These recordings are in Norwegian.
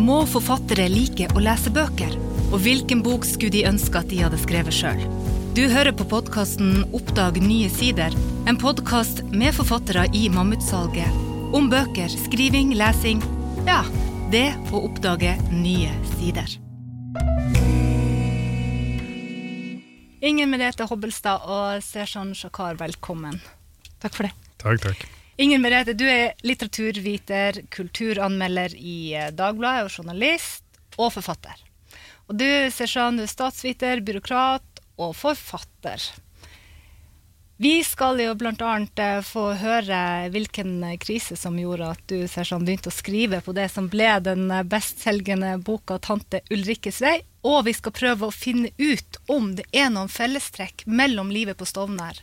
Må forfattere like å lese bøker? Og hvilken bok skulle de ønske at de hadde skrevet sjøl? Du hører på podkasten Oppdag nye sider, en podkast med forfattere i Mammutsalget. Om bøker, skriving, lesing. Ja, det å oppdage nye sider. Inger Merete Hobbelstad og Sersan Shakar, velkommen. Takk for det. Takk, takk. Inger Merete, du er litteraturviter, kulturanmelder i eh, Dagbladet og journalist og forfatter. Og du, Seshan, du er statsviter, byråkrat og forfatter. Vi skal jo annet eh, få høre hvilken krise som gjorde at du Seshan, begynte å skrive på det som ble den eh, bestselgende boka 'Tante Ulrikkes vei'. Og vi skal prøve å finne ut om det er noen fellestrekk mellom livet på Stovner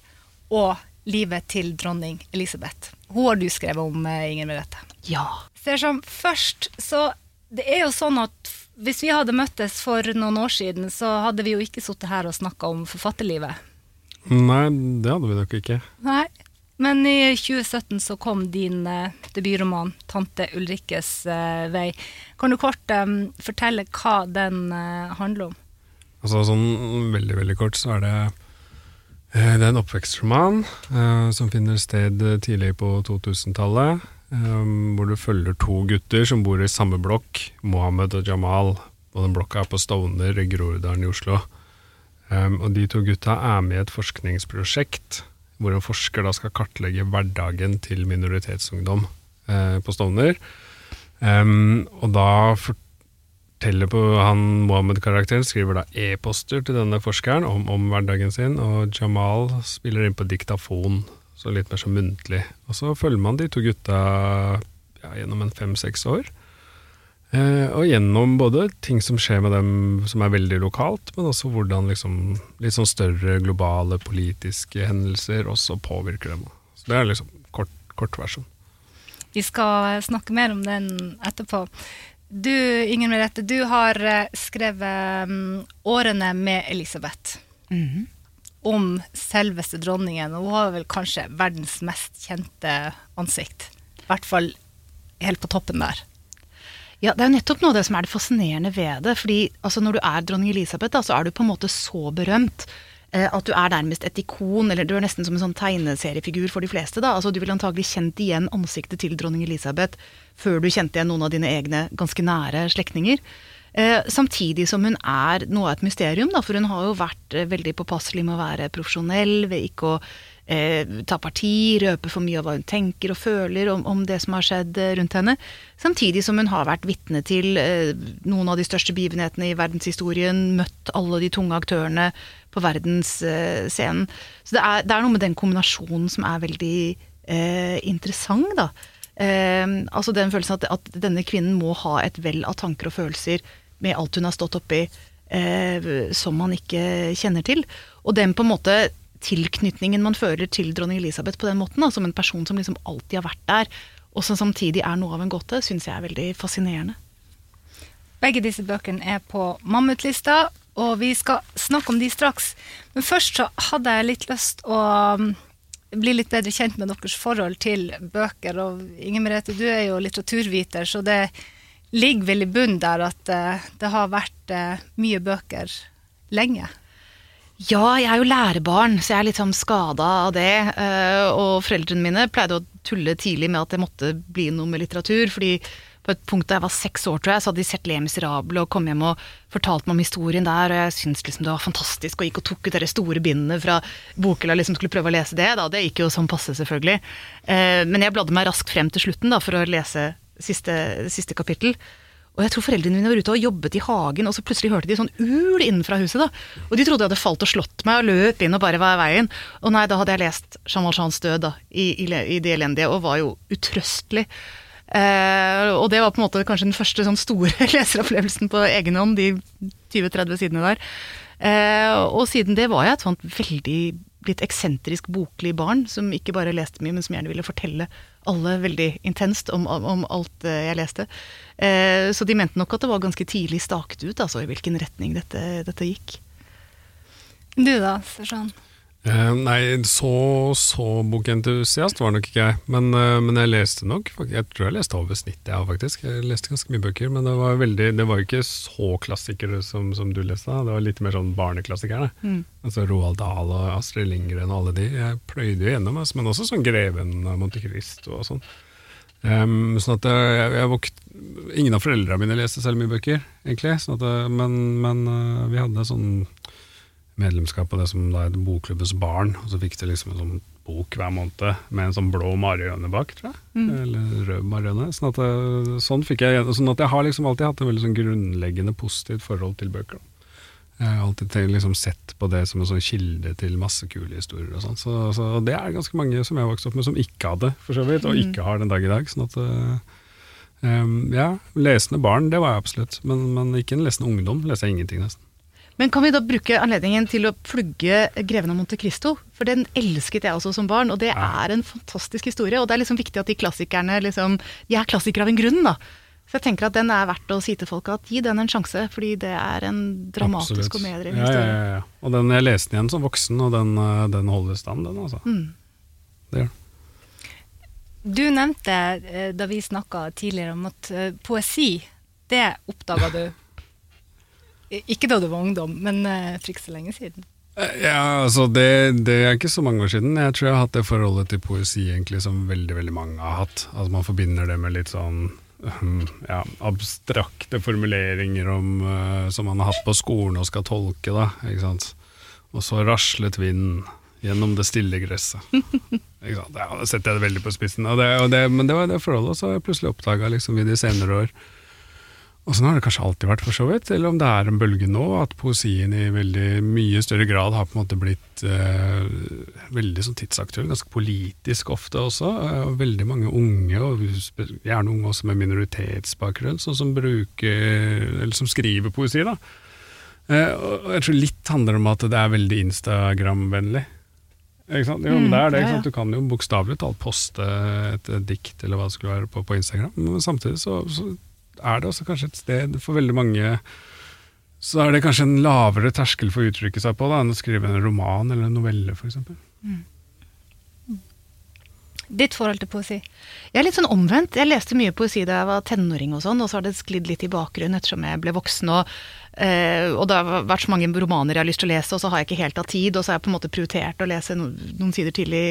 og livet til dronning Elisabeth. Hun har du skrevet om, eh, Inger Merete. Ja. Ser som først, så det er jo sånn at hvis vi hadde møttes for noen år siden, så hadde vi jo ikke sittet her og snakka om forfatterlivet. Nei, det hadde vi nok ikke. Nei. Men i 2017 så kom din uh, debutroman 'Tante Ulrikkes uh, vei'. Kan du kort um, fortelle hva den uh, handler om? Altså sånn veldig, veldig kort så er det Det er en oppvekstroman uh, som finner sted eh, tidlig på 2000-tallet. Um, hvor du følger to gutter som bor i samme blokk, Mohammed og Jamal. Og den blokka er på Stovner i Groruddalen i Oslo. Um, og de to gutta er med i et forskningsprosjekt hvor en forsker da skal kartlegge hverdagen til minoritetsungdom uh, på Stovner. Um, og da forteller på han Mohammed-karakteren skriver da e-poster til denne forskeren om, om hverdagen sin, og Jamal spiller inn på diktafon, så litt mer så muntlig. Og så følger man de to gutta ja, gjennom en fem-seks år. Eh, og gjennom både ting som skjer med dem som er veldig lokalt, men også hvordan liksom, litt sånn større globale politiske hendelser også påvirker dem. Så det er liksom kort, kort versjon. Vi skal snakke mer om den etterpå. Du, Inger Merete, du har eh, skrevet um, 'Årene med Elisabeth'. Om selveste dronningen. Og hun har vel kanskje verdens mest kjente ansikt. I hvert fall helt på toppen der. Ja, Det er jo nettopp noe av det som er det fascinerende ved det. fordi altså, Når du er dronning Elisabeth, da, så er du på en måte så berømt at du er nærmest et ikon, eller du er nesten som en sånn tegneseriefigur for de fleste. da. Altså, Du ville antagelig kjent igjen ansiktet til dronning Elisabeth før du kjente igjen noen av dine egne ganske nære slektninger. Eh, samtidig som hun er noe av et mysterium, da, for hun har jo vært eh, veldig påpasselig med å være profesjonell, ved ikke å eh, ta parti, røpe for mye av hva hun tenker og føler om, om det som har skjedd eh, rundt henne. Samtidig som hun har vært vitne til eh, noen av de største begivenhetene i verdenshistorien, møtt alle de tunge aktørene på verdensscenen. Så det er, det er noe med den kombinasjonen som er veldig eh, interessant, da. Eh, altså den følelsen at, at denne kvinnen må ha et vell av tanker og følelser med alt hun har stått oppi, eh, som man ikke kjenner til. Og den på en måte tilknytningen man føler til dronning Elisabeth på den måten, da, som en person som liksom alltid har vært der, og som samtidig er noe av en gåte, syns jeg er veldig fascinerende. Begge disse bøkene er på Mammutlista, og vi skal snakke om de straks. Men først så hadde jeg litt lyst å um, bli litt bedre kjent med deres forhold til bøker. Og Inger Merete, du er jo litteraturviter, så det ligger vel i bunnen der at eh, det har vært eh, mye bøker lenge. Ja, jeg er jo lærebarn, så jeg er litt sånn skada av det. eh, Og foreldrene mine pleide å tulle tidlig med at det måtte bli noe med litteratur. fordi på et punkt da jeg var seks år, tror jeg, så hadde de sett Le Miserable og kom hjem og fortalte meg om historien der, og jeg syntes liksom det var fantastisk, og gikk og tok ut de store bindene fra bokhylla, liksom skulle prøve å lese det. da, Det gikk jo sånn passe, selvfølgelig. Eh, Men jeg bladde meg raskt frem til slutten da, for å lese siste, siste kapittel. Og jeg tror foreldrene mine var ute og jobbet i hagen, og så plutselig hørte de sånn ul innenfra huset. da. Og de trodde jeg hadde falt og slått meg, og løp inn og bare var i veien. Og nei, da hadde jeg lest Jean Valjeans død da, i, i, i det elendige, og var jo utrøstelig. Eh, og det var på en måte kanskje den første sånn store leseropplevelsen på egen hånd, de 20-30 sidene der. Eh, og siden det var jeg et sånt veldig litt eksentrisk boklig barn, som ikke bare leste mye, men som gjerne ville fortelle alle veldig intenst om, om, alt eh, jeg leste. Eh, så de mente nok at det var ganske tidlig staket ut, altså i hvilken retning dette, dette gikk. Du da, Sershan? Eh, nei, så, så bokentusiast var nok ikke jeg. Men, eh, men jeg leste nok Jeg tror jeg leste over snittet, jeg faktisk. Jeg leste ganske mye bøker, men det var, veldig, det var jo ikke så klassikere som, som du leste. Det var litt mer sånn barneklassikerne. Altså Roald Dahl og Astrid Lindgren og alle de. Jeg pløyde jo gjennom, altså, men også sånn Greven av Monte Cristo og sånn. Um, sånn at eh, jeg, jeg vokt, Ingen av foreldrene mine leste særlig mye bøker, egentlig. Sånn at, men, men vi hadde sånn medlemskap på det som da het Bokklubbens barn, og så fikk de liksom en sånn bok hver måned med en sånn blå marihøne bak, tror jeg. Eller rød marihøne. Sånn at, eh, sånn fikk jeg Sånn at jeg har liksom alltid hatt et veldig sånn grunnleggende positivt forhold til bøker. da. Jeg har alltid liksom sett på det som en sånn kilde til masse kule historier og sånn. Så, så det er ganske mange som jeg har vokst opp med som ikke hadde, for så vidt, og ikke har den dag i dag. Sånn at um, ja, lesende barn, det var jeg absolutt. Men, men ikke en lesende ungdom. Leser jeg ingenting, nesten. Men kan vi da bruke anledningen til å plugge 'Greven av Monte Cristo'? For den elsket jeg også som barn, og det er en fantastisk historie. Og det er liksom viktig at de klassikerne liksom De er klassikere av en grunn, da. Så jeg tenker at den er verdt å si til folk at gi den en sjanse, fordi det er en dramatisk Absolutt. og medrivende historie. ja, ja, ja. Og den jeg leste den igjen som voksen, og den, eh, den holder stand, den altså. Mm. Det gjør den. Du nevnte eh, da vi snakka tidligere om at eh, poesi, det oppdaga du Ikke da du var ungdom, men eh, for ikke så lenge siden. Eh, Ja, altså det, det er ikke så mange år siden. Jeg tror jeg har hatt det forholdet til poesi egentlig som veldig veldig mange har hatt. Altså Man forbinder det med litt sånn hm, ja, abstrakte formuleringer om, eh, som man har hatt på skolen og skal tolke. da, ikke sant? Og så raslet vinden gjennom det stille gresset. ikke sant? Ja, Da setter jeg det veldig på spissen. Og det, og det, men det var det forholdet, og så har jeg plutselig oppdaga liksom, i de senere år og sånn har det kanskje alltid vært, for så vidt. Eller om det er en bølge nå, at poesien i veldig mye større grad har på en måte blitt eh, veldig sånn tidsaktuell, ganske politisk ofte også. eh, og veldig mange unge, og gjerne unge også med minoritetsbakgrunn, sånn som bruker, eller som skriver poesi. da. Eh, og jeg tror litt handler om at det er veldig Instagram-vennlig. Ikke sant? Jo, men det er det, ikke sant? Du kan jo bokstavelig talt poste et dikt eller hva det skulle være på, på Instagram, men samtidig så, så er det også kanskje et sted for veldig mange Så er det kanskje en lavere terskel for å uttrykke seg på da, enn å skrive en roman eller en novelle, f.eks. Ditt forhold til poesi? Jeg er litt sånn omvendt. Jeg leste mye poesi da jeg var tenåring, og sånn, og så har det sklidd litt i bakgrunnen ettersom jeg ble voksen. Og, eh, og det har vært så mange romaner jeg har lyst til å lese, og så har jeg ikke helt hatt tid. Og så har jeg på en måte prioritert å lese no, noen sider tidlig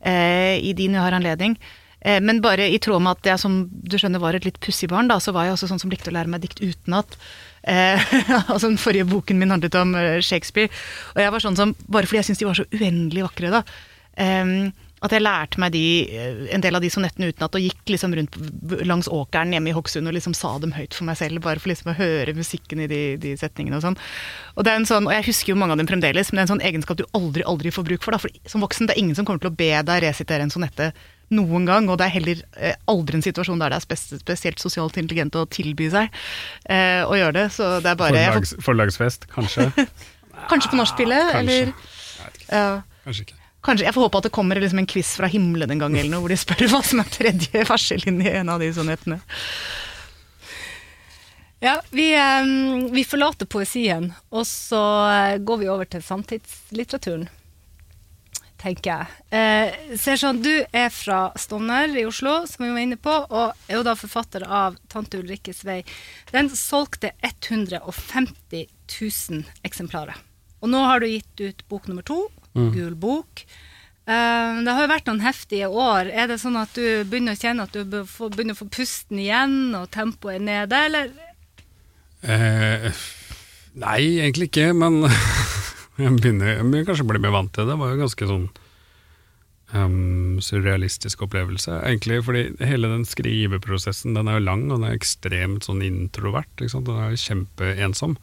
eh, i din jeg har anledning. Eh, men bare i tråd med at jeg som du skjønner var et litt pussig barn, da, så var jeg også sånn som likte å lære meg dikt utenat. Eh, altså Den forrige boken min handlet om eh, Shakespeare. Og jeg var sånn som, bare fordi jeg syntes de var så uendelig vakre, da. eh, at jeg lærte meg de, eh, en del av de sonettene utenat og gikk liksom rundt langs åkeren hjemme i Hokksund og liksom sa dem høyt for meg selv, bare for liksom å høre musikken i de, de setningene og sånn. Og, det er en sånn, og jeg husker jo mange av dem fremdeles, men det er en sånn egenskap du aldri aldri får bruk for. Da, for som voksen det er ingen som kommer til å be deg resitere en sonette noen gang, og det er heller eh, aldri en situasjon der det er spes spesielt sosialt intelligent å tilby seg eh, å gjøre det. Så det er bare Forlags, forlagsfest, kanskje? Kanskje på nachspielet, eller ja. Kanskje ikke. Kanskje, Jeg får håpe at det kommer liksom en quiz fra himmelen en gang, eller noe, hvor de spør hva som er tredje verselinje i en av de sonettene. Ja, vi, eh, vi forlater poesien, og så eh, går vi over til samtidslitteraturen, tenker jeg. Eh, sånn, Du er fra Stovner i Oslo, som vi var inne på, og er jo da forfatter av 'Tante Ulrikkes vei'. Den solgte 150 000 eksemplarer. Og nå har du gitt ut bok nummer to, Gul bok. Eh, det har jo vært noen heftige år. Er det sånn at du begynner å kjenne at du begynner å få pusten igjen, og tempoet er nede, eller Eh, nei, egentlig ikke, men jeg begynner, jeg begynner kanskje å bli mer vant til det. Det var jo ganske sånn um, surrealistisk opplevelse, egentlig. Fordi hele den skriveprosessen den er jo lang, og den er ekstremt sånn introvert. Den er jo kjempeensom.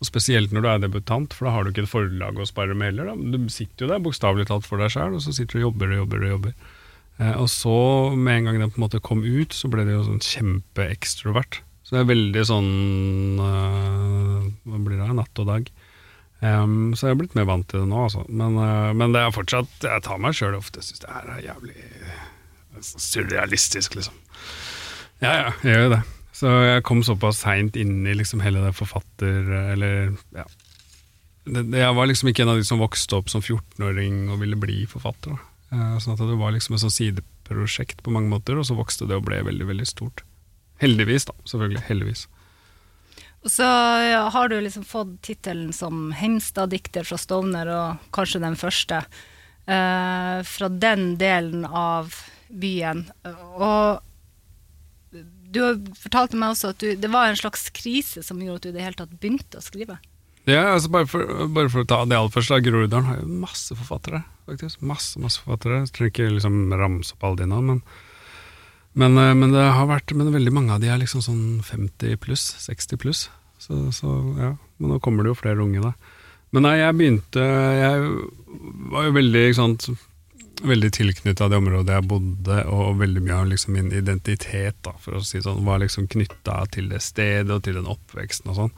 Og Spesielt når du er debutant, for da har du ikke et forlag å spare med heller. Da. Du sitter jo der bokstavelig talt for deg sjøl, og så sitter du og jobber og jobber og jobber. Eh, og så, med en gang den på en måte kom ut, så ble det jo sånn kjempeekstrovert. Så det er veldig sånn øh, Hva blir det? Natt og dag. Em, så jeg har blitt mer vant til det nå, altså. Men, uh, men det er fortsatt Jeg tar meg sjøl ofte syns det er jævlig øh, surrealistisk, liksom. Ja ja, jeg gjør jo det. Så jeg kom såpass seint inn i liksom hele det forfatter... Eller ja. Det, det, jeg var liksom ikke en av de som vokste opp som 14-åring og ville bli forfatter. Eh, sånn at det var liksom et sånn sideprosjekt på mange måter, og så vokste det og ble veldig, veldig stort. Heldigvis, da. Selvfølgelig. Heldigvis. Og så har du liksom fått tittelen som Hemstad-dikter fra Stovner, og kanskje den første, eh, fra den delen av byen. Og du fortalte meg også at du, det var en slags krise som gjorde at du i det hele tatt begynte å skrive. Ja, altså bare for, bare for å ta det aller første, da, Groruddalen har jo masse forfattere. faktisk. Masse, masse forfattere. Jeg trenger ikke liksom ramse opp alle de nå, men, men, eh, men det har vært Men veldig mange av de er liksom sånn 50 pluss, 60 pluss. Så, så ja, men nå kommer det jo flere unge, da. Men nei, jeg begynte Jeg var jo veldig, ikke sant veldig tilknytta det området jeg bodde, og veldig mye av liksom min identitet da, for å si sånn, var liksom knytta til det stedet og til den oppveksten og sånn.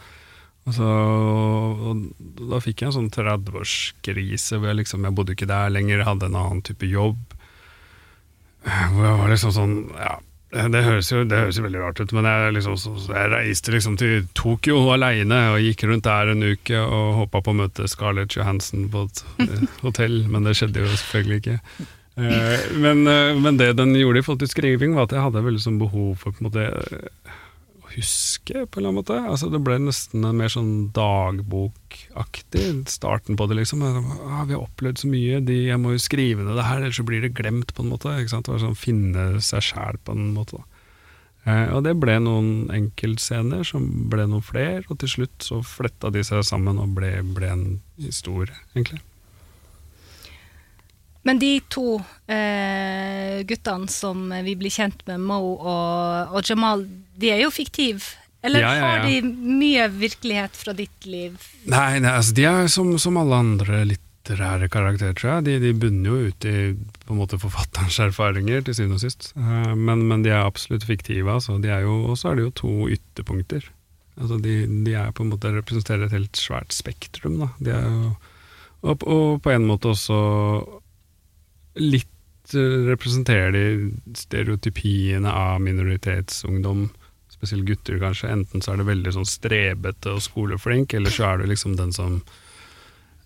Og, så, og Da fikk jeg en sånn 30-årskrise hvor jeg liksom, jeg bodde ikke der lenger, hadde en annen type jobb. Hvor jeg var liksom sånn ja, det høres, jo, det høres jo veldig rart ut, men jeg, liksom, så, jeg reiste liksom til Tokyo aleine og gikk rundt der en uke og håpa på å møte Scarlett Johansson på et eh, hotell, men det skjedde jo selvfølgelig ikke. Eh, men, eh, men det den gjorde i forhold til skriving, var at jeg hadde veldig sånn behov for på en måte huske, på en eller annen måte. Altså, det ble nesten en mer sånn dagbokaktig starten på det, liksom. Ah, vi har opplevd så mye, de, jeg må jo skrive ned det her, ellers så blir det glemt, på en måte. Ikke sant? Det var sånn Finne seg sjæl, på en måte. Eh, og det ble noen enkeltscener som ble noen flere, og til slutt så fletta de seg sammen og ble, ble en historie, egentlig. Men de to eh, guttene som vi blir kjent med, Mo og, og Jamal, de er jo fiktive. Eller Ja, ja, ja. har de mye virkelighet fra ditt liv? Nei, nei altså, de er som, som alle andre litterære karakterer, tror jeg. De, de bunner jo ut i på en måte forfatterens erfaringer, til syvende og sist. Eh, Men, men de er absolutt fiktive. Altså. Og så er det jo to ytterpunkter. Altså, de, de er på en måte representerer et helt svært spektrum. Da. De er jo, og, og på en måte også litt eh, representerer de stereotypiene av minoritetsungdom, spesielt gutter kanskje. Enten så er det veldig sånn strebete og skoleflink, eller så er du liksom den som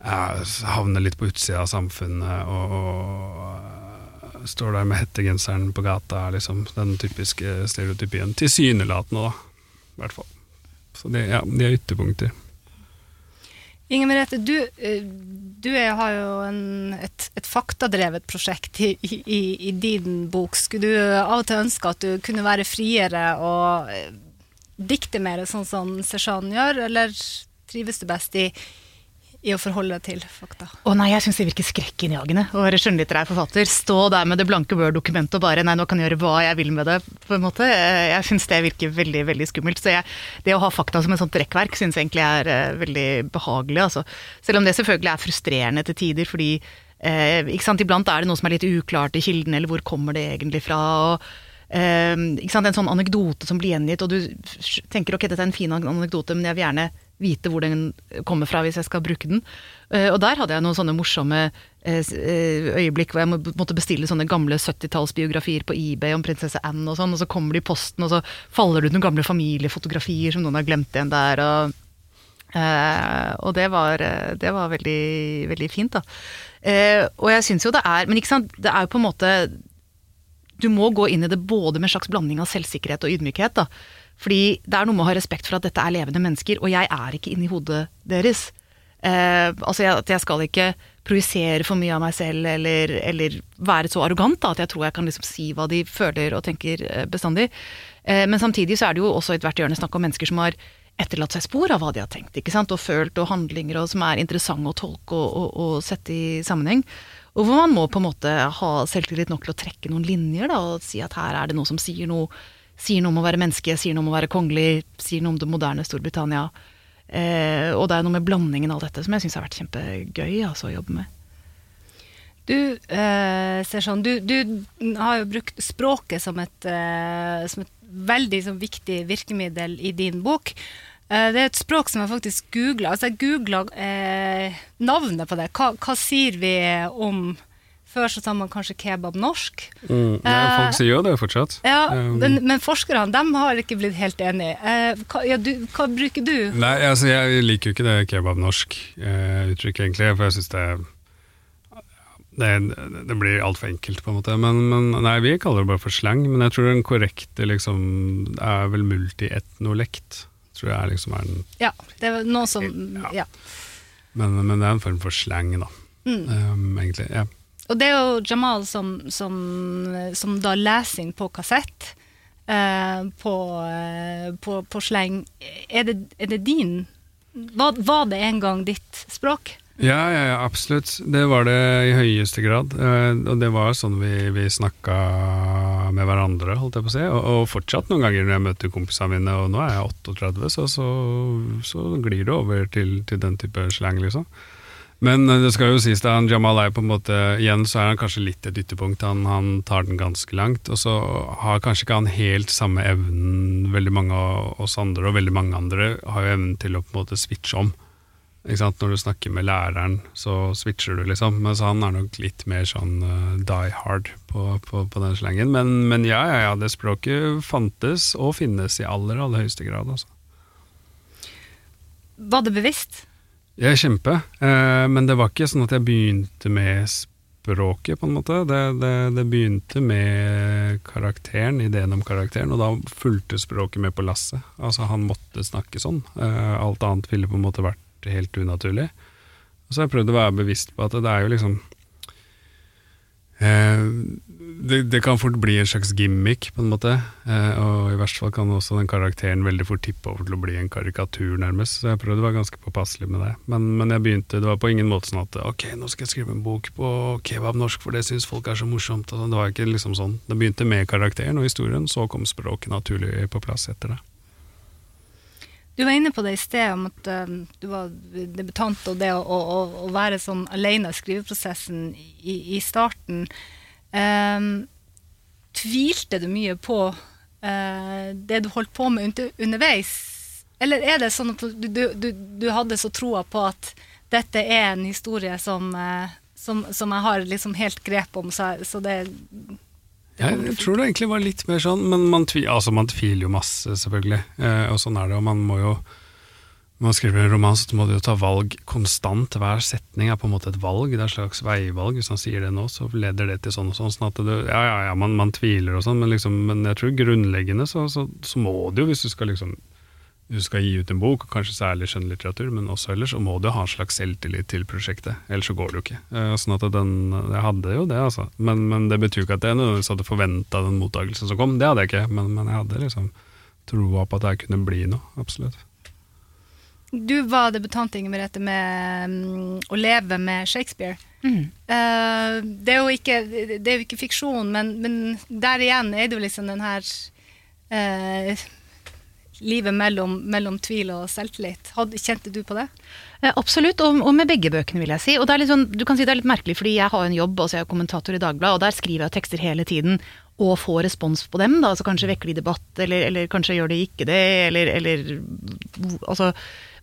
ja, havner litt på utsida av samfunnet og, og står der med hettegenseren på gata, liksom. Den typiske stereotypien. Tilsynelatende, da. I hvert fall. Så det, ja, de er ytterpunkter. Inger Merete, du, eh, du er, har jo en, et, et faktadrevet prosjekt i, i, i din bok. Skulle du av og til ønske at du kunne være friere og eh, dikte mer, sånn som Seshan gjør, eller trives du best i, i å forholde deg til fakta? Å nei, jeg syns det virker skrekkinnjagende å være skjønnlitterær forfatter. Stå der med det blanke Word-dokumentet og bare nei, nå kan jeg gjøre hva jeg vil med det. på en måte. Eh, Jeg syns det virker veldig veldig skummelt. Så jeg, det å ha fakta som et sånt rekkverk syns egentlig er uh, veldig behagelig. Altså. Selv om det selvfølgelig er frustrerende til tider, fordi uh, ikke sant, iblant er det noe som er litt uklart i kilden, eller hvor kommer det egentlig fra. og Uh, En sånn anekdote som blir gjengitt, og du tenker ok, dette er en fin anekdote, men jeg vil gjerne vite hvor den kommer fra hvis jeg skal bruke den. Eh, og der hadde jeg noen sånne morsomme eh, eh, øyeblikk hvor jeg måtte bestille sånne gamle 70-tallsbiografier på eBay om prinsesse Anne og sånn, og så kommer de i posten, og så faller det ut noen gamle familiefotografier som noen har glemt igjen der. og og det var, det var veldig, veldig fint, da. Og jeg syns jo det er Men ikke sant, det er jo på en måte Du må gå inn i det både med en slags blanding av selvsikkerhet og ydmykhet. da. Fordi det er noe med å ha respekt for at dette er levende mennesker, og jeg er ikke inni hodet deres. Eh, altså jeg, jeg skal ikke projisere for mye av meg selv eller, eller være så arrogant da, at jeg tror jeg kan liksom si hva de føler og tenker eh, bestandig. Eh, men samtidig så er det jo også i ethvert hjørne snakk om mennesker som har etterlatt seg spor av hva de har tenkt, ikke sant? og følt, og handlinger og som er interessante å tolke og, og, og sette i sammenheng. Og hvor man må på en måte ha selvtillit nok til å trekke noen linjer da, og si at her er det noe som sier noe, sier noe om å være menneske, sier noe om å være kongelig, sier noe om det moderne Storbritannia. Eh, og det er noe med blandingen av dette som jeg syns har vært kjempegøy altså, å jobbe med. Du, eh, ser sånn, du, du har jo brukt språket som et, eh, som et veldig som viktig virkemiddel i din bok. Eh, det er et språk som jeg faktisk googla. Altså, jeg googla eh, navnet på det. Hva, hva sier vi om Før så sa man kanskje kebab norsk. Mm. Ja, Eh, folk sier jo det fortsatt. Ja, Um, men, men forskerne de har ikke blitt helt enige. Eh, hva, ja, du, hva bruker du? Nei, altså jeg liker jo ikke det kebab-norsk eh, uttrykket, egentlig, for jeg syns det det, det blir altfor enkelt, på en måte. Men, men nei, vi kaller det bare for slang. Men jeg tror den korrekte liksom er vel multietnolekt. Tror jeg liksom er den Ja, det er noe som Ja. ja. men, men det er en form for slang, da. Mm. Um, egentlig. Ja. Og det er jo Jamal som, som, som da leser inn på kassett, Uh, på, uh, på, på sleng. Er det, er det din var, var det en gang ditt språk? Ja, ja, ja, absolutt. Det var det i høyeste grad. Uh, og det var sånn vi, vi snakka med hverandre, holdt jeg på å si. Og, og fortsatt noen ganger når jeg møter kompisene mine, og nå er jeg 38, så, så, så glir det over til, til den type slang, liksom. Men eh, det skal jo sies at Jamal er på en måte Igjen så er han kanskje litt et ytterpunkt. Han, han tar den ganske langt. Og så har kanskje ikke han helt samme evnen veldig mange av oss andre, og veldig mange andre har jo evnen til å på en måte switche om. Ikke sant? Når du snakker med læreren, så switcher du, liksom. Mens han er nok litt mer sånn uh, die hard på, på, på den slangen. Men, men ja, ja, ja, det språket fantes og finnes i aller, aller høyeste grad, altså. Var det bevisst? Jeg kjempe, eh, men det var ikke sånn at jeg begynte med språket, på en måte. Det, det, det begynte med karakteren, ideen om karakteren, og da fulgte språket med på lasset. Altså, han måtte snakke sånn. Eh, alt annet ville på en måte vært helt unaturlig. Og så har jeg prøvd å være bevisst på at det er jo liksom eh, det, det kan fort bli en slags gimmick, på en måte. Eh, og i verste fall kan også den karakteren veldig fort tippe over til å bli en karikatur, nærmest. Så jeg prøvde å være ganske påpasselig med det. Men, men jeg begynte, det var på ingen måte sånn at ok, nå skal jeg skrive en bok på kebab-norsk, for det syns folk er så morsomt. Og sånn. det var ikke liksom sånn. Det begynte med karakteren og historien, så kom språket naturlig på plass etter det. Du var inne på det i sted, om at um, du var debutant, og det å, å, å være sånn alene i skriveprosessen i, i starten. Um, tvilte du mye på uh, det du holdt på med underveis? Eller er det sånn at du, du, du, hadde så troa på at dette er en historie som, uh, som, som jeg har liksom helt grep om, så, så det Jeg, tror det egentlig var litt mer sånn, men man, tvi, altså man tviler jo masse, selvfølgelig. Eh, og sånn er det, og man må jo Når man skriver en roman, så må du jo ta valg konstant. Hver setning er på en måte et valg, det er et slags veivalg. Hvis man sier det nå, så leder det til sånn og sånn. sånn at det, ja, ja, ja, man, man tviler og sånn, men, liksom, men jeg tror grunnleggende så, så, så må du jo, hvis du skal liksom du skal gi ut en bok, og kanskje særlig skjønnlitteratur, men også ellers, så må du ha en slags selvtillit til prosjektet. Ellers så går det jo ikke. Eh, sånn at den, Jeg hadde jo det, altså. Men, men det betyr ikke at jeg nødvendigvis hadde forventa den mottakelsen som kom. Det hadde jeg ikke, men, men jeg hadde liksom troa på at det kunne bli noe. Absolutt. Du var debutant, Inge Merete, med mm, å leve med Shakespeare. Mm. Uh, det, er ikke, det er jo ikke fiksjon, men, men der igjen er det jo liksom den her uh, Livet mellom, mellom tvil og selvtillit. Hadde, kjente du på det? Eh, Absolutt, og, og med begge bøkene, vil jeg si. Og det er litt sånn, du kan si det er litt merkelig, fordi jeg har en jobb, altså jeg er kommentator i Dagbladet, og der skriver jeg tekster hele tiden, og får respons på dem. Da, altså Kanskje vekker de debatt, eller, eller kanskje gjør de ikke det, eller, eller Altså,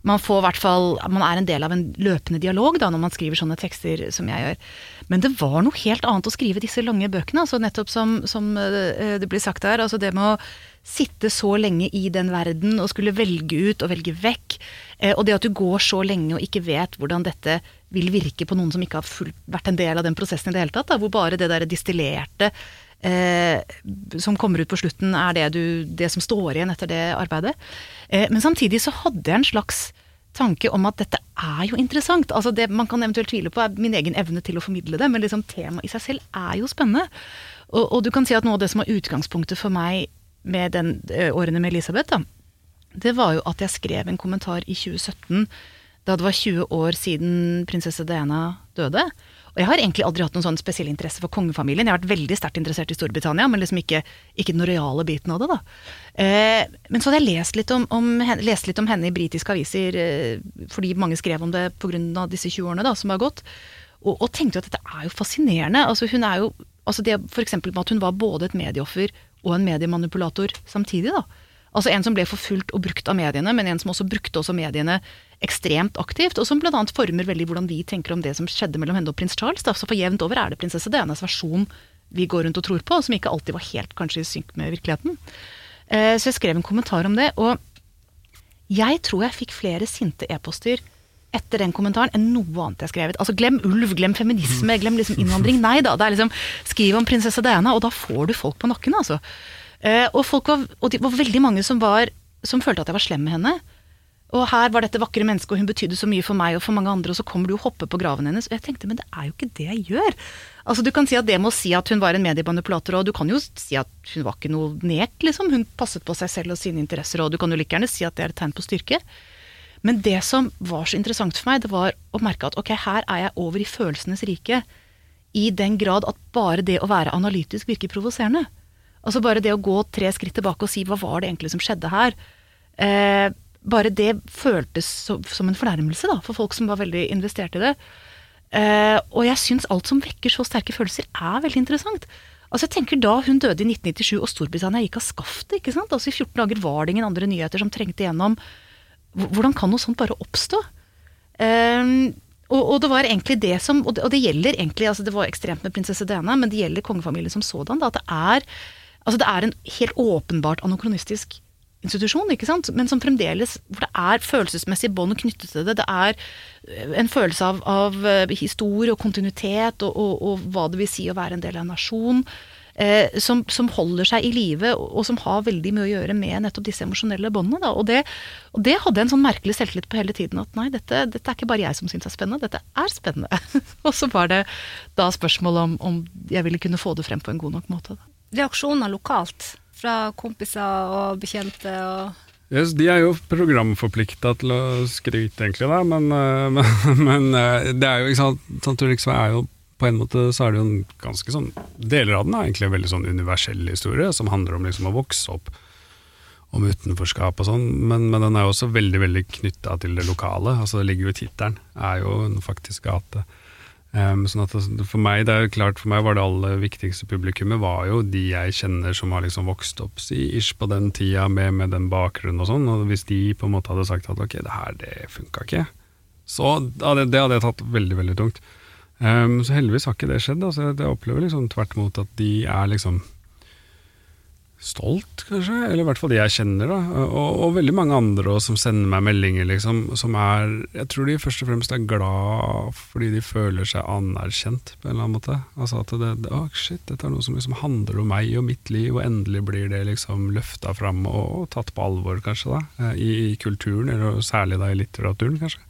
man får hvert fall Man er en del av en løpende dialog da, når man skriver sånne tekster som jeg gjør. Men det var noe helt annet å skrive disse lange bøkene. altså Nettopp som, som eh, det blir sagt her. altså Det med å sitte så lenge i den verden og skulle velge ut og velge vekk. Eh, og det at du går så lenge og ikke vet hvordan dette vil virke på noen som ikke har fullt, vært en del av den prosessen i det hele tatt. Da, hvor bare det der distillerte eh, som kommer ut på slutten, er det, du, det som står igjen etter det arbeidet. Eh, men samtidig så hadde jeg en slags tanke om at dette er jo interessant. Altså det man kan eventuelt tvile på, er min egen evne til å formidle det, men liksom temaet i seg selv er jo spennende. Og, og, du kan si at noe av det som var utgangspunktet for meg med den eh, årene med Elisabeth, da, det var jo at jeg skrev en kommentar i 2017, da det var 20 år siden prinsesse Diana døde. Og jeg har egentlig aldri hatt noen sånn spesiell interesse for kongefamilien. Jeg har vært veldig sterkt interessert i Storbritannia, men liksom ikke, ikke den rojale biten av det. da. Eh, men så hadde jeg lest litt om, om, lest litt om henne i britiske aviser, eh, fordi mange skrev om det pga. disse 20 årene da, som har gått. og, og tenkte jo at dette er jo fascinerende. Altså hun er jo, altså det eksempel med at hun var både et medieoffer og en mediemanipulator samtidig. da. Altså En som ble forfulgt og brukt av mediene, men en som også brukte også mediene ekstremt aktivt, og som bl.a. former veldig hvordan vi tenker om det som skjedde mellom henne og prins Charles. Da. Så for jevnt over er det prinsesse Dianas versjon vi går rundt og tror på, som ikke alltid var helt kanskje i synk med virkeligheten. Eh, så jeg skrev en kommentar om det, og jeg tror jeg fikk flere sinte e-poster etter den kommentaren enn noe annet jeg har skrevet. Altså Glem ulv, glem feminisme, glem liksom innvandring. Nei da. Det er liksom Skriv om prinsesse Diana, og da får du folk på nakken, altså. Eh, og, var, og det var veldig mange som, var, som følte at jeg var slem med henne. Og her var dette vakre mennesket, og hun betydde så mye for meg og for mange andre, og så kommer du og hopper på graven hennes. Og jeg tenkte, men det er jo ikke det jeg gjør. Altså Du kan si at det med å si at hun var en mediemanipulator, og du kan jo si at hun var ikke noe nek, liksom. Hun passet på seg selv og sine interesser, og du kan jo like gjerne si at det er et tegn på styrke. Men det som var så interessant for meg, det var å merke at ok, her er jeg over i følelsenes rike. I den grad at bare det å være analytisk virker provoserende. Altså bare det å gå tre skritt tilbake og si hva var det egentlig som skjedde her. Eh, bare det føltes som en fornærmelse da, for folk som var veldig investert i det. Eh, og jeg syns alt som vekker så sterke følelser, er veldig interessant. Altså jeg tenker Da hun døde i 1997 og Storbritannia gikk av skaftet ikke sant? Altså I 14 dager var det ingen andre nyheter som trengte igjennom. Hvordan kan noe sånt bare oppstå? Um, og, og, det var egentlig det som Og det, og det gjelder egentlig altså Det var ekstremt med prinsesse Diana, men det gjelder kongefamilien som sådan. Da, at det er, altså det er en helt åpenbart anokronistisk institusjon, ikke sant? men som fremdeles hvor det er følelsesmessige bånd knyttet til det. Det er eh, en følelse av, av eh, historie og kontinuitet, og, og, hva det vil si å være en del av en nasjon. Eh, som, som, holder seg i live, og, og, som har veldig mye å gjøre med nettopp disse emosjonelle båndene. Og, det, og det hadde jeg en sånn merkelig selvtillit på hele tiden. At nei, dette, dette er ikke bare jeg som syns er spennende, dette er spennende. og så var det da spørsmålet om, om jeg ville kunne få det frem på en god nok måte. Da. Reaksjoner lokalt fra kompiser og bekjente? og... Yes, de er jo programforplikta til å skryte, egentlig, da, men, eh, men, men eh, det er jo ikke sant, Tante Ulriksvei er jo på en måte så er det jo en ganske sånn Deler av den er egentlig en veldig sånn universell historie, som handler om liksom å vokse opp, om utenforskap og sånn, men, men, den er jo også veldig veldig knytta til det lokale. altså Det ligger jo i tittelen, er jo en faktisk gate. Um, sånn at for meg, det er jo klart for meg var det aller viktigste publikummet var jo de jeg kjenner som har liksom vokst opp si, ish på den tida med, med den bakgrunnen og sånn. Og hvis de på en måte hadde sagt at ok, det her det funka ikke, så det, det hadde jeg tatt veldig, veldig tungt. Um, så heldigvis har ikke det skjedd. Altså, jeg opplever liksom tvert imot at de er liksom stolt, kanskje. Eller i hvert fall de jeg kjenner. da Og, og veldig mange andre også, som sender meg meldinger, liksom. Som er Jeg tror de først og fremst er glad fordi de føler seg anerkjent, på en eller annen måte. Altså at det, det oh, shit, dette er noe som liksom handler om meg og mitt liv, og endelig blir det liksom løfta fram og, og, tatt på alvor, kanskje, da. Eh, I, i kulturen, eller særlig da i litteraturen, kanskje.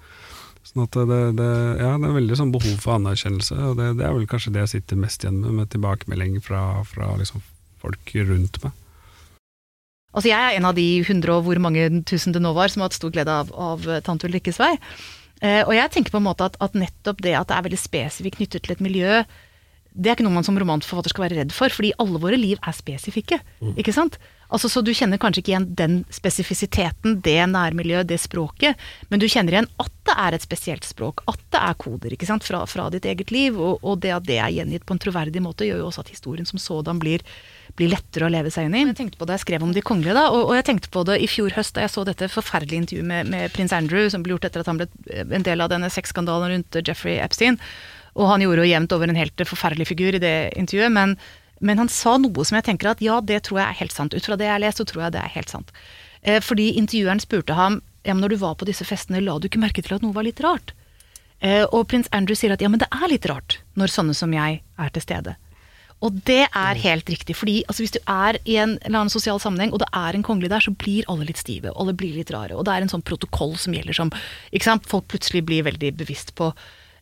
Sånn at det, det, ja, det er veldig sånn behov for anerkjennelse, og det, det, er vel kanskje det jeg sitter mest igjen med, med tilbakemelding fra, fra liksom folk rundt meg. Altså jeg er en av de hundre og hvor mange tusen det nå var som har hatt stor glede av, av Tante Ulrikkes vei. Eh, og jeg tenker på en måte at, at, nettopp det at det er veldig spesifikt knyttet til et miljø, det er ikke noe man som romanforfatter skal være redd for, fordi alle våre liv er spesifikke. Mm. ikke sant? Altså, så du kjenner kanskje ikke igjen den spesifisiteten, det nærmiljøet, det språket, men du kjenner igjen at det er et spesielt språk, at det er koder ikke sant? Fra, fra ditt eget liv, og, og, det at det er gjengitt på en troverdig måte, gjør jo også at historien som sådan blir blir lettere å leve seg inn i. Jeg tenkte på det jeg skrev om de kongelige, da, og, og jeg tenkte på det i fjor høst da jeg så dette forferdelige intervjuet med, med prins Andrew, som ble gjort etter at han ble en del av denne sexskandalen rundt Jeffrey Epstein. Og han gjorde jo jevnt over en helt forferdelig figur i det intervjuet, men, men, han sa noe som jeg tenker at ja, det tror jeg er helt sant. Ut fra det jeg har lest, så tror jeg det er helt sant. Eh, fordi intervjueren spurte ham ja, men når du var på disse festene, la du ikke merke til at noe var litt rart? Eh, og prins Andrew sier at ja, men det er litt rart når sånne som jeg er til stede. Og det er helt riktig. fordi altså, hvis du er i en eller annen sosial sammenheng, og det er en kongelig der, så blir alle litt stive, og alle blir litt rare. Og det er en sånn protokoll som gjelder som ikke sant, folk plutselig blir veldig bevisst på.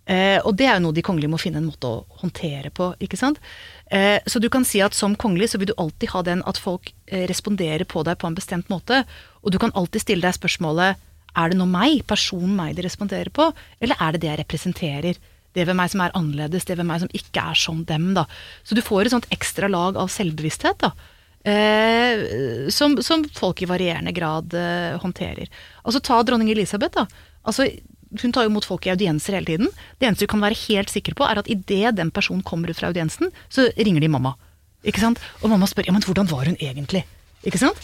Eh, og det er jo noe de kongelige må finne en måte å håndtere på, ikke sant. Eh, så du kan si at som kongelig så vil du alltid ha den at folk eh, responderer på deg på en bestemt måte. Og du kan alltid stille deg spørsmålet er det nå meg, personen meg, de responderer på, eller er det det jeg representerer? det ved meg som er annerledes, det ved meg som ikke er som dem. Da. Så du får et sånt ekstra lag av selvbevissthet. da. Eh, som, som, folk i varierende grad eh, håndterer. Altså Ta dronning Elisabeth. da. Altså, hun tar jo imot folk i audienser hele tiden. Det eneste du kan være helt sikker på, er at idet den personen kommer ut fra audiensen, så ringer de mamma. Ikke sant? Og mamma spør ja, men hvordan var hun egentlig? Ikke sant?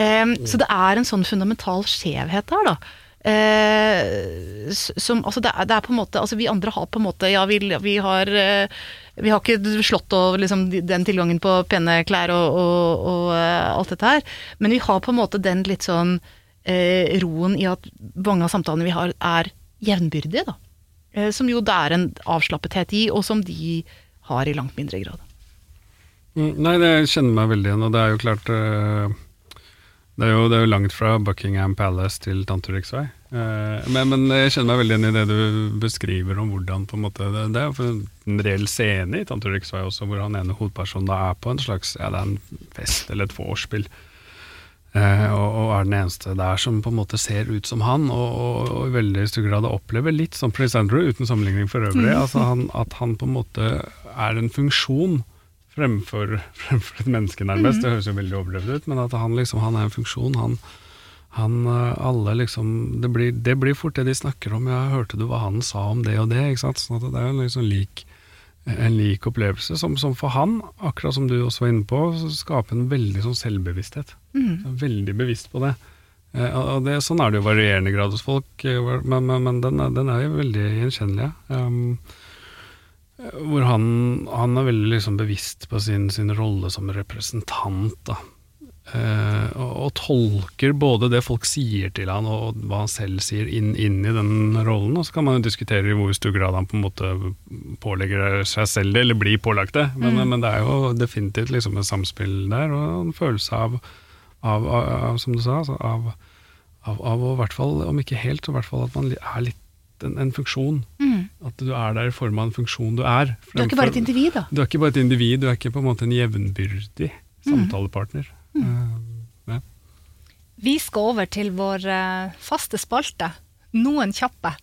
Em, så det er en sånn fundamental skjevhet der, da. Eh, som, altså det, er, det er på en måte altså Vi andre har på en måte Ja, vi, vi har eh, Vi har ikke slått over liksom, den tilgangen på pene klær og, og, og eh, alt dette her, men vi har på en måte den litt sånn roen i at mange av samtalene vi har, er jevnbyrdige, da. Eh, som jo det er en avslappethet i, og som de har i langt mindre grad. Mm, Nei, det kjenner meg veldig igjen, og det er jo klart eh, det, er jo, det er jo langt fra Buckingham Palace til Tante Riksvei. Eh, men, men jeg kjenner meg veldig igjen i det du beskriver om hvordan på en måte Det, det er jo en reell scene i Tante vei også, hvor han ene hovedpersonen da er på en slags Ja, det er en fest eller et vorspiel. Eh, og, og er den eneste der som på en måte ser ut som han, og, og, og i veldig stor grad opplever litt som Prince Andrew, uten sammenligning for øvrig. Altså han, at han på en måte er en funksjon fremfor, fremfor et menneske, nærmest. Det høres jo veldig overdrevet ut, men at han liksom han er en funksjon. Han, han eh, alle liksom det blir, det blir fort det de snakker om. Ja, hørte du hva han sa om det og det? ikke sant? Sånn at det er jo liksom lik en lik opplevelse, som, som for han, akkurat som du også var inne på, skaper en veldig sånn selvbevissthet. Mm. Veldig bevisst på det. Eh, og det, sånn er det jo varierende grad hos folk, eh, men, men, men den, er, den er jo veldig gjenkjennelig. Um, hvor han, han er veldig liksom bevisst på sin, sin rolle som representant. da. Eh, og, tolker både det folk sier til han og, hva han selv sier, inn, inn i den rollen. Og så kan man jo diskutere i hvor stor grad han på en måte pålegger seg selv det, eller blir pålagt det. Men, men det er jo definitivt liksom et samspill der, og en følelse av, av, av, av som du sa, altså, av, av, å i hvert fall, om ikke helt, så i hvert fall at man er litt en, en funksjon. At du er der i form av en funksjon du er. Du er ikke bare et individ, da. du er ikke bare et individ, du er ikke på en måte en jevnbyrdig samtalepartner. Eh, ja. Vi skal over til vår eh, faste spalte, Noen kjappe.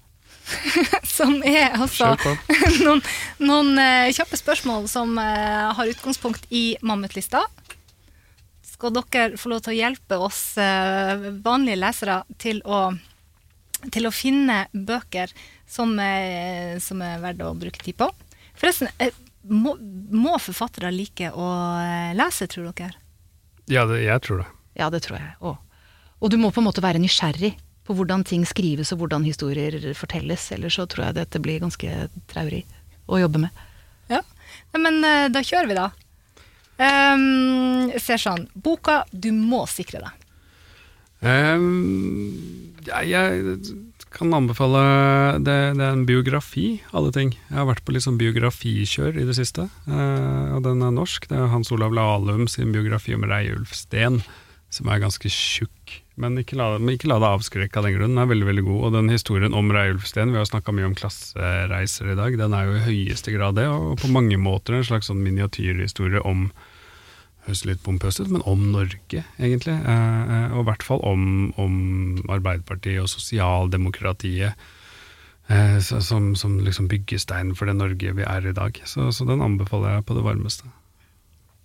som er altså noen, noen eh, kjappe spørsmål som eh, har utgangspunkt i Mammutlista. Skal dere få lov til å hjelpe oss vanlige lesere til å, til å finne bøker som, som er verdt å bruke tid på? Forresten, må, må forfattere like å lese, tror dere? Ja, det, jeg tror det. Ja, det tror jeg òg. Og du må på en måte være nysgjerrig på hvordan ting skrives og hvordan historier fortelles, ellers så tror jeg dette blir ganske traurig å jobbe med. Ja, Nei, men eh, da kjører vi da. Um, ser sånn, boka du må sikre deg. Um, ja, jeg kan anbefale det, det er en biografi, alle ting. Jeg har vært på litt sånn biografikjør i det siste, eh, og den er norsk. Det er Hans Olav Lahlum sin biografi om Reiulf Steen, som er ganske tjukk. Men ikke la, men ikke la det avskrekke av den grunn, den er veldig veldig god. Og den historien om Reiulf Steen, vi har snakka mye om klassereiser i dag, den er jo i høyeste grad det, og på mange måter en slags sånn miniatyrhistorie om høres litt pompøst ut, men om Norge, egentlig. Eh, eh, og i hvert fall om, om Arbeiderpartiet og sosialdemokratiet. Eh, som, som liksom byggesteinen for det Norge vi er i dag. Så, så den anbefaler jeg på det varmeste.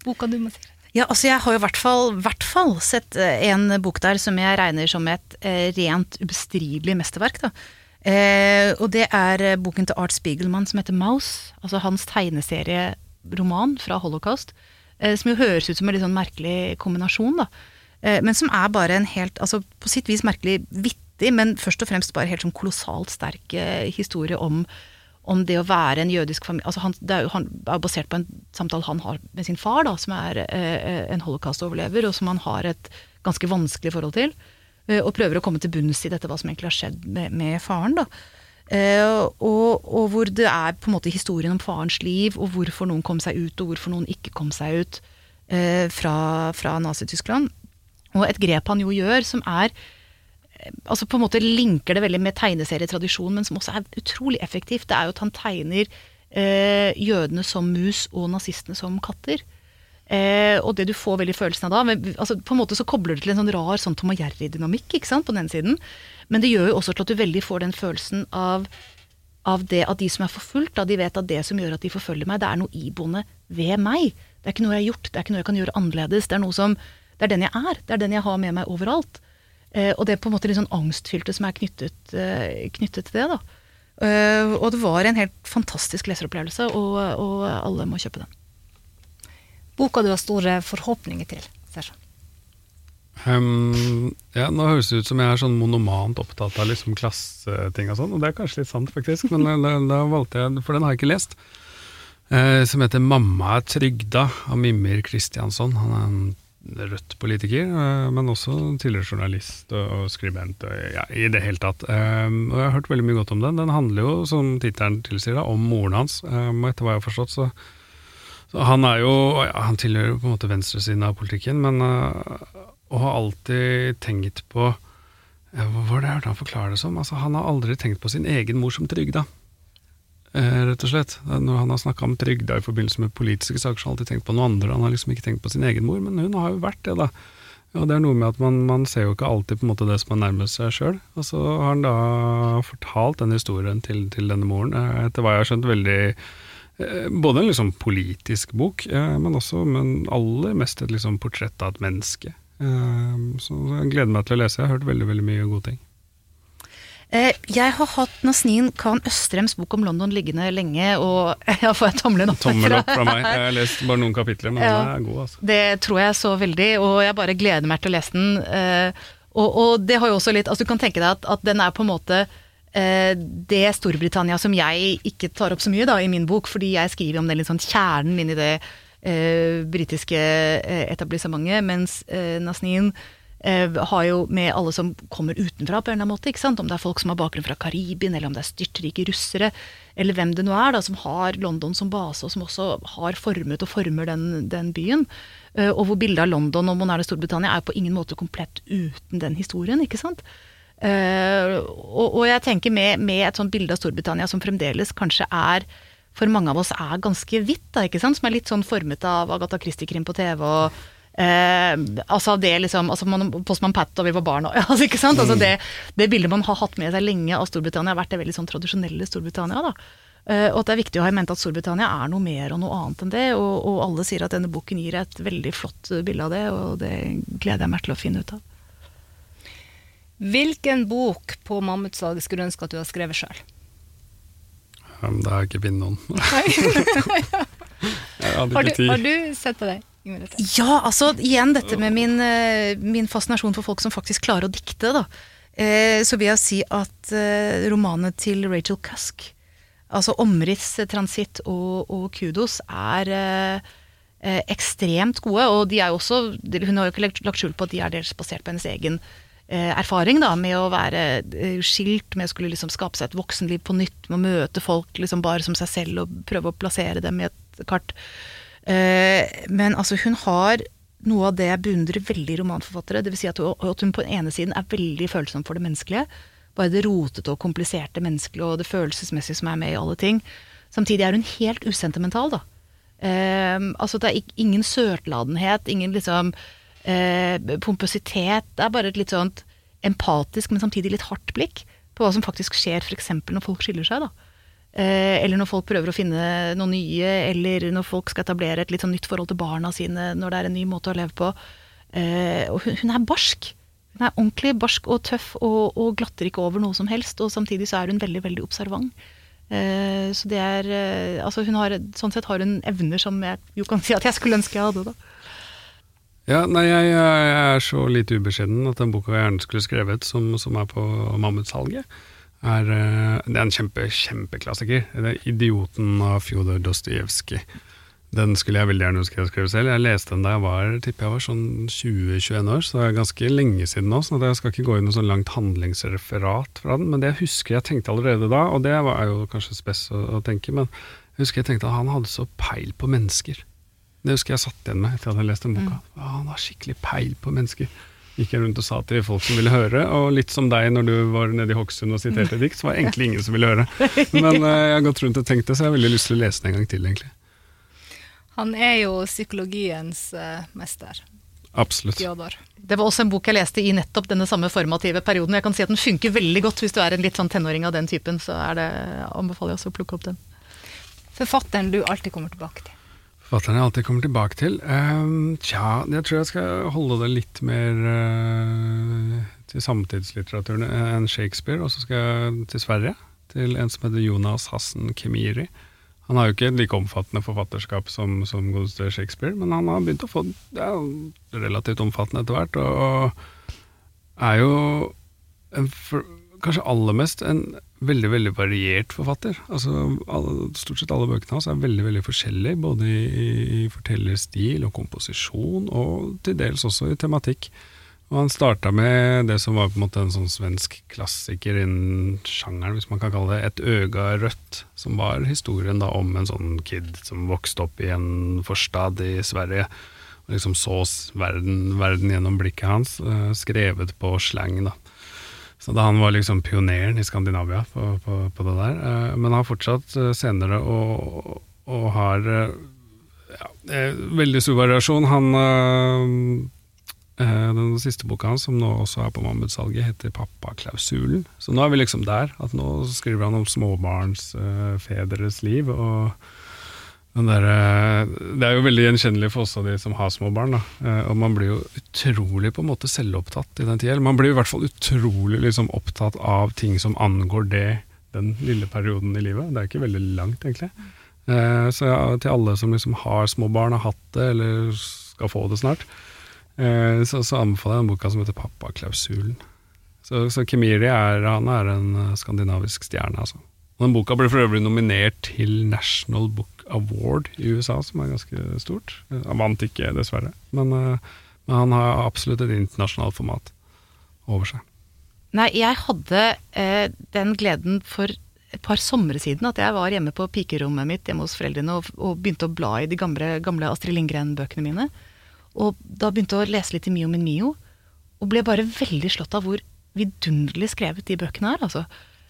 Boka du må si. Ja, altså jeg har jo i hvert fall, hvert fall sett en bok der som jeg regner som et rent ubestridelig mesterverk. Da. Eh, og det er boken til Art Spiegelman som heter Mouse. Altså hans tegneserieroman fra Holocaust. Eh, som jo høres ut som en litt sånn merkelig kombinasjon, da. Eh, men som er bare en helt, altså på sitt vis merkelig vittig, men først og fremst bare helt sånn kolossalt sterk eh, historie om om det å være en jødisk familie altså han, Det er jo han er basert på en samtale han har med sin far, da, som er en holocaust-overlever, og som han har et ganske vanskelig forhold til. og prøver å komme til bunns i dette, hva som egentlig har skjedd med, med faren. da. Eh, og, og hvor det er på en måte historien om farens liv, og hvorfor noen kom seg ut, og hvorfor noen ikke kom seg ut eh, fra, fra Nazi-Tyskland. Og et grep han jo gjør, som er altså på en måte linker det veldig med tegneserietradisjon, men som også er utrolig effektivt, det er jo at han tegner eh, jødene som mus og nazistene som katter. Eh, og det du får veldig følelsen av da men, altså På en måte så kobler det til en sånn rar sånn Tom og Jerry-dynamikk på den siden. Men det gjør jo også til at du veldig får den følelsen av, av det at de som er forfulgt, de vet at det som gjør at de forfølger meg, det er noe iboende ved meg. Det er ikke noe jeg har gjort, det er ikke noe jeg kan gjøre annerledes. Det er som, det er den jeg er. Det er den jeg har med meg overalt. Eh, og det er på en måte litt sånn angstfylte som er knyttet, eh, knyttet til det. da. Uh, og det var en helt fantastisk leseropplevelse, og, og alle må kjøpe den. Boka du har store forhåpninger til. Sersan. Um, ja, Nå høres det ut som jeg er sånn monomant opptatt av liksom klasseting og sånn, og det er kanskje litt sant, faktisk, men da, da valgte jeg, for den har jeg ikke lest, eh, som heter 'Mamma er trygda' av Mimir Kristiansson. Han er en Rødt-politiker, eh, men også tidligere journalist og, og skribent og, ja, i det hele tatt. Um, og jeg har hørt veldig mye godt om den. Den handler jo, som tittelen tilsier, da, om moren hans, um, og etter hva jeg har forstått, så så han er jo ja, Han tilhører på en måte venstresiden av politikken, men uh, og har alltid tenkt på Hva var det jeg hørte han forklare det som? Altså, han har aldri tenkt på sin egen mor som trygda. Eh, rett og slett. Når han har snakka om trygda i forbindelse med politiske saker, så har han alltid tenkt på noe andre. Han har liksom ikke tenkt på sin egen mor, men hun har jo vært det, da. Og det er noe med at man, man ser jo ikke alltid på en måte det som er nærmest seg sjøl. Og så har han da fortalt den historien til, til denne moren, eh, etter hva jeg har skjønt, veldig eh, både en liksom politisk bok, eh, men også men aller mest et liksom portrett av et menneske. Eh, Så jeg gleder meg til å lese. Jeg har hørt veldig veldig mye gode ting. Eh, jeg har hatt Nasneen Khan Østrems bok om London liggende lenge, og ja, får jeg tommelen opp Tommel opp fra meg. Jeg har lest bare noen kapitler, men Ja. den er god, altså. Det tror jeg så veldig, og jeg bare gleder meg til å lese den. eh, Og, og det har jo også litt Altså du kan tenke deg at, at den er på en måte eh, det Storbritannia som jeg ikke tar opp så mye da i min bok, fordi jeg skriver om den litt sånn kjernen inn i det eh, britiske eh, etablissementet, mens eh, Nasneen eh, har jo med alle som kommer utenfra på en eller annen måte, ikke sant? om det er folk som har bakgrunn fra Karibien, eller om det er styrtrike russere, eller hvem det nå er da, som har London som base, og som også har formet og former den, den byen. Eh, og hvor bildet av London og moderne Storbritannia er på ingen måte komplett uten den historien, ikke sant? Og, og jeg tenker med, med et sånt bilde av Storbritannia som fremdeles kanskje er for mange av oss er ganske hvitt, da, ikke sant? som er litt sånn formet av Agatha Christie-krim på TV. og Eh, altså det liksom, altså man, Postman Pat da vi var barn. og- Altså, ikke sant? Altså det, det bildet man har hatt med seg lenge av Storbritannia, har vært det veldig sånn tradisjonelle Storbritannia. da. Eh, og at det er viktig å ha i mente at Storbritannia er noe mer og noe annet enn det. Og, og alle sier at denne boken gir et veldig flott bilde av det, og det gleder jeg meg til å finne ut av. Hvilken bok på Mammutsalget skulle du ønske at du hadde skrevet sjøl? Um, Da har jeg ikke funnet noen. Har, du- har du sett på deg? Ja, altså igjen dette med min, eh, min fascinasjon for folk som faktisk klarer å dikte. da. Eh, Så vil jeg si at eh, romanene til Rachel Cusk, altså 'Omriss', 'Transitt' og, og 'Kudos', er eh, ekstremt gode. Og de er jo også, hun har jo ikke lagt, lagt skjul på at de er dels basert på hennes egen eh, erfaring da, med å være eh, skilt, med å skulle liksom skape seg et voksenliv på nytt, med å møte folk liksom bare som seg selv og prøve å plassere dem i et kart. Eh, men altså, hun har noe av det jeg beundrer veldig i romanforfattere. Dvs. Si at, hun- på den ene siden er veldig følsom for det menneskelige. Bare det rotete og kompliserte menneskelige og det følelsesmessige som er med i alle ting. Samtidig er hun helt usentimental, da. Eh, altså det er ingen søtladenhet, ingen liksom eh, pompøsitet. Det er bare et litt sånt empatisk, men samtidig litt hardt blikk på hva som faktisk skjer f.eks. når folk skiller seg. da. Eh, eller når folk prøver å finne noe nye, eller når folk skal etablere et litt sånn nytt forhold til barna sine, når det er en ny måte å leve på. Eh, og hun, hun er barsk. Hun er ordentlig barsk og tøff og, og glatter ikke over noe som helst. Og samtidig så er hun veldig, veldig observant. Eh, så det er Altså hun har Sånn sett har hun evner som jeg jo kan si at jeg skulle ønske jeg hadde, da. Ja, nei, jeg, jeg er så lite ubeskjeden at den boka jeg gjerne skulle skrevet, som, som er på Mammutsalget, er, eh, det er en kjempe, kjempeklassiker. Det er 'Idioten' av Fjodor Dostojevskij. Den skulle jeg veldig gjerne ønske jeg skrev selv. Jeg leste den da jeg var tipper jeg var sånn 20-21 år, så det er ganske lenge siden nå. Så jeg skal ikke gå i noe sånn langt handlingsreferat fra den. Men det jeg husker jeg tenkte allerede da, og det var jo kanskje spes å, å tenke, men jeg husker jeg tenkte at han hadde så peil på mennesker. Det husker jeg satt igjen med etter at jeg hadde lest den boka. Å, han har skikkelig peil på mennesker. Gikk jeg rundt og sa til folk som ville høre, og litt som deg når du var nede i Hokksund og siterte dikt, så var det egentlig ingen som ville høre. Men uh, jeg har gått rundt og tenkt det, så jeg har veldig lyst til å lese den en gang til, egentlig. Han er jo psykologiens uh, mester, Absolutt. Det var også en bok jeg leste i nettopp denne samme formative perioden. Jeg kan si at den funker veldig godt hvis du er en litt sånn tenåring av den typen. Så er det, anbefaler jeg også å plukke opp den. Forfatteren du alltid kommer tilbake til. Forfatteren jeg alltid kommer tilbake til? Um, tja, jeg tror jeg skal holde det litt mer uh, til samtidslitteraturen enn Shakespeare. Og så skal jeg til Sverige, til en som heter Jonas Hassen Kemiri. Han har jo ikke et like omfattende forfatterskap som, som godeste Shakespeare, men han har begynt å få det relativt omfattende etter hvert, og, og er jo en for, kanskje aller mest en veldig veldig variert forfatter. Altså, alle, stort sett alle bøkene hans er veldig veldig forskjellige, både i, i fortellerstil og komposisjon, og til dels også i tematikk. Og han starta med det som var på en måte en sånn svensk klassiker innen sjangeren, hvis man kan kalle det, Et øga rødt, som var historien da om en sånn kid som vokste opp i en forstad i Sverige. Og liksom så verden, verden gjennom blikket hans, uh, skrevet på slang. da. Så da han var liksom pioneren i Skandinavia på, på, på det der. Uh, men har fortsatt uh, senere og, og har ja, veldig stor variasjon. Han den siste boka hans, som nå også er på Mammutsalget, heter 'Pappaklausulen'. Så nå er vi liksom der, at nå skriver han om småbarnsfedres liv. og der, det er jo veldig gjenkjennelig for oss av de som har små barn. Da. Eh, og man blir jo utrolig på en måte selvopptatt i den tida. Man blir i hvert fall utrolig liksom, opptatt av ting som angår det den lille perioden i livet. Det er ikke veldig langt, egentlig. Eh, så ja, til alle som liksom har små barn, har hatt det, eller skal få det snart, eh, så, så anbefaler jeg den boka som heter 'Pappaklausulen'. Så, så Kemiri er, han er en skandinavisk stjerne, altså. Den boka ble for øvrig nominert til National Book Award i USA, som er ganske stort. Han vant ikke, dessverre, men, eh, men han har absolutt et internasjonalt format over seg. Nei, jeg hadde eh, den gleden for et par somre siden at jeg var hjemme på pikerommet mitt hjemme hos foreldrene og, og begynte å bla i de gamle, gamle Astrid Lindgren-bøkene mine. Og da begynte å lese litt i Mio min Mio, og ble bare veldig slått av hvor vidunderlig skrevet de bøkene er. altså.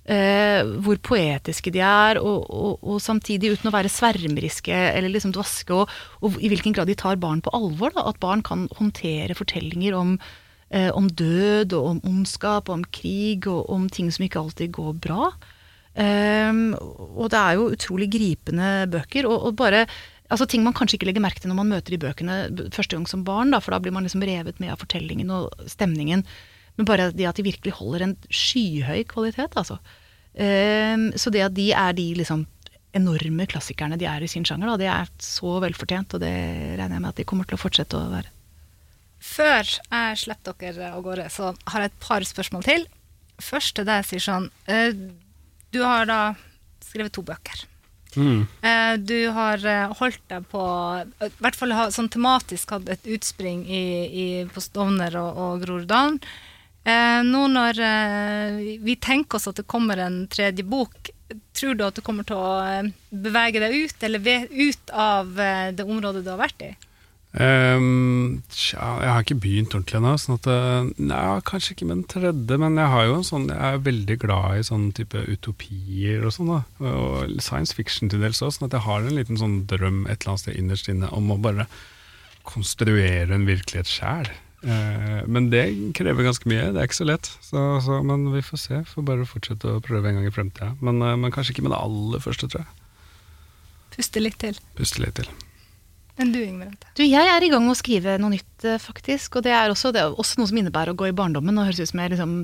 Eh, hvor poetiske de er, og, og, og, samtidig uten å være svermeriske eller liksom dvaske, og, og, i hvilken grad de tar barn på alvor. Da, at barn kan håndtere fortellinger om, eh, om død og om ondskap og om krig og om ting som ikke alltid går bra. Eh, og det er jo utrolig gripende bøker. og, bare altså Ting man kanskje ikke legger merke til når man møter de bøkene første gang som barn, da, for da blir man liksom revet med av fortellingen og stemningen. Men bare det at de virkelig holder en skyhøy kvalitet, altså. Um, så det at de er de liksom enorme klassikerne de er i sin sjanger, da, det er så velfortjent, og det regner jeg med at de kommer til å fortsette å være. Før jeg slipper dere av gårde, så har jeg et par spørsmål til. Først til deg, Sishan. Uh, du har da skrevet to bøker. Mm. Uh, du har uh, holdt deg på I hvert fall sånn tematisk hatt et utspring i, i, på Stovner og, og Groruddalen. Eh, nå når eh, vi tenker oss at det kommer en tredje bok, tror du at du kommer til å eh, bevege deg ut, eller ut av det området du har vært i? Um, tja, jeg har ikke begynt ordentlig ennå. Sånn kanskje ikke med den tredje, men jeg, har jo en sånn, jeg er veldig glad i sånn type utopier og sånn. Og science fiction til dels òg. Sånn at jeg har en liten sånn drøm et eller annet sted innerst inne om å bare konstruere en virkelighet sjæl. Eh, men det krever ganske mye. Det er ikke så lett. Så, så, men vi får se. Får bare fortsette å prøve en gang i fremtida. Men, eh, men, kanskje ikke med det aller første, tror jeg. Puste litt til. Puste litt til. Men du, Ingrid? Du, jeg er i gang med å skrive noe nytt, eh, faktisk. Og det er også, det er også noe som innebærer å gå i barndommen. Og høres ut som jeg liksom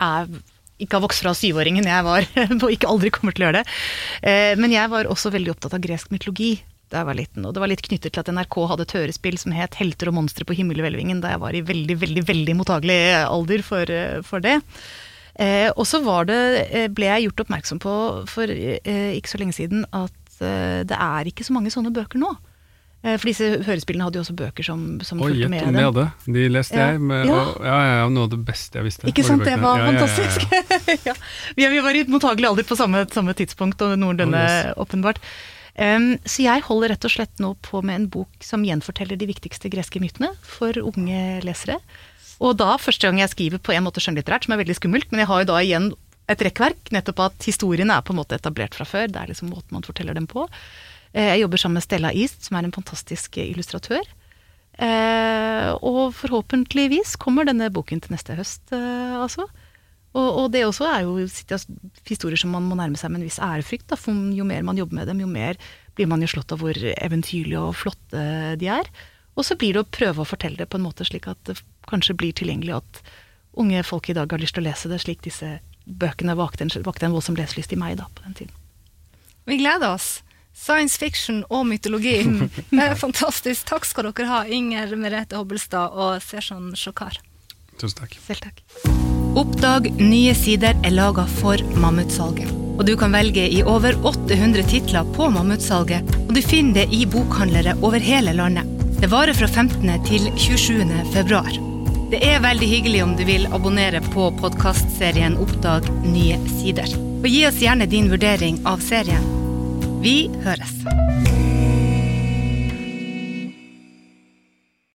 er ikke har vokst fra syvåringen jeg var, og ikke aldri kommer til å gjøre det. Men jeg var også veldig opptatt av gresk mytologi da jeg var liten. Og det var litt knyttet til at NRK hadde et hørespill som het 'Helter og monstre på himmelhvelvingen', da jeg var i veldig, veldig veldig mottagelig alder for, for det. Eh, og så eh, ble jeg gjort oppmerksom på for eh, ikke så lenge siden at eh, det er ikke så mange sånne bøker nå. Eh, for disse hørespillene hadde jo også bøker som, som Oi, fulgte med. Oi, det de hadde. De leste ja. jeg. Med, ja. Og, ja, ja, noe av det beste jeg visste. Ikke sant, det var fantastisk. ja, Vi var i mottagelig alder på samme, samme tidspunkt, og noen denne oh, yes. åpenbart. Um, så jeg holder rett og slett nå på med en bok som gjenforteller de viktigste greske mytene for unge lesere. Og da første gang jeg skriver på en måte skjønnlitterært, som er veldig skummelt, men jeg har jo da igjen et rekkverk, nettopp at historiene er på en måte etablert fra før. Det er liksom måten man forteller dem på. Uh, jeg jobber sammen med Stella East, som er en fantastisk illustratør. Uh, og forhåpentligvis kommer denne boken til neste høst, uh, altså. Og, og det også er jo historier som man må nærme seg med en viss ærefrykt. Da, for jo mer man jobber med dem, jo mer blir man jo slått av hvor eventyrlige og flotte de er. Og så blir det å prøve å fortelle det på en måte slik at det kanskje blir tilgjengelig, at unge folk i dag har lyst til å lese det slik disse bøkene vakte en, vakte en voldsom leselyst i meg da, på den tiden. Vi gleder oss. Science fiction og mytologi. Fantastisk. Takk skal dere ha, Inger Merete Hobbelstad og Sersan Sjokar. Tusen takk. Selv takk. Oppdag nye sider er laga for Mammutsalget. Og du kan velge i over 800 titler på Mammutsalget, og du finner det i bokhandlere over hele landet. Det varer fra 15. til 27. februar. Det er veldig hyggelig om du vil abonnere på podkastserien Oppdag nye sider. Og gi oss gjerne din vurdering av serien. Vi høres.